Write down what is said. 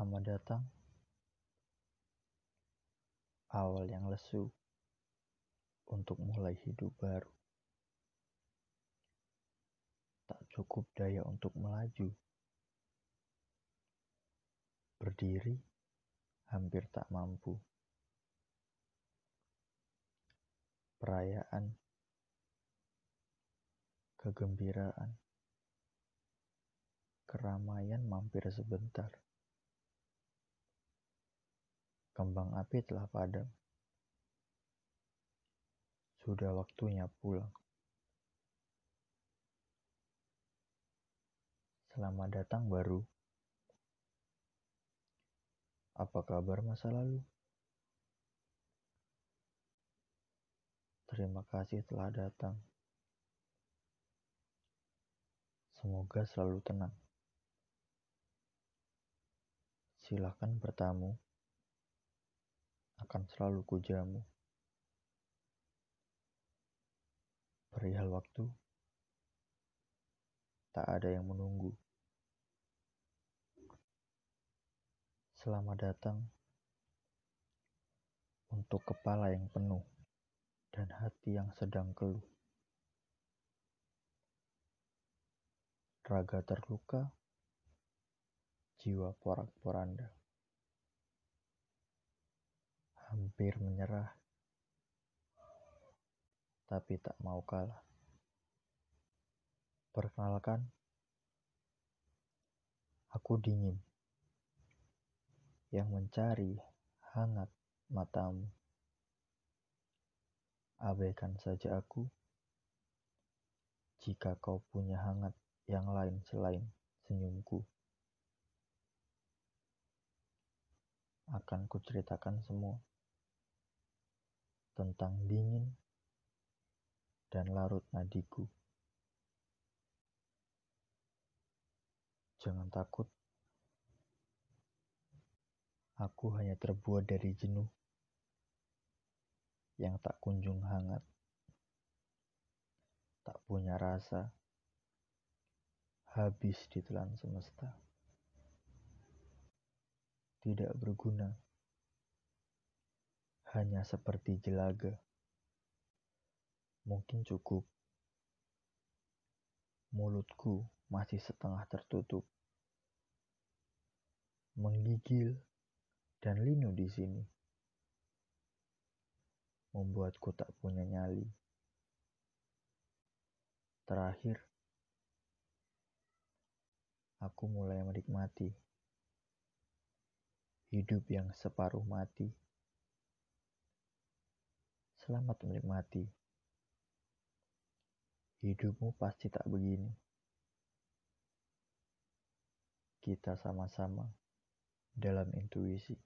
Selamat datang. Awal yang lesu untuk mulai hidup baru. Tak cukup daya untuk melaju. Berdiri hampir tak mampu. Perayaan, kegembiraan, keramaian mampir sebentar. Kembang api telah padam. Sudah waktunya pulang. Selamat datang baru. Apa kabar masa lalu? Terima kasih telah datang. Semoga selalu tenang. Silahkan bertamu. Akan selalu kujamu. Perihal waktu, tak ada yang menunggu. Selamat datang untuk kepala yang penuh dan hati yang sedang keluh. Raga terluka, jiwa porak-poranda. Hampir menyerah, tapi tak mau kalah. Perkenalkan, aku dingin yang mencari hangat matamu. Abaikan saja aku jika kau punya hangat yang lain selain senyumku. Akan kuceritakan semua tentang dingin dan larut nadiku. Jangan takut, aku hanya terbuat dari jenuh yang tak kunjung hangat, tak punya rasa, habis ditelan semesta. Tidak berguna, hanya seperti jelaga. Mungkin cukup. Mulutku masih setengah tertutup, menggigil dan linu di sini membuatku tak punya nyali. Terakhir, aku mulai menikmati hidup yang separuh mati. Selamat menikmati. Hidupmu pasti tak begini. Kita sama-sama dalam intuisi.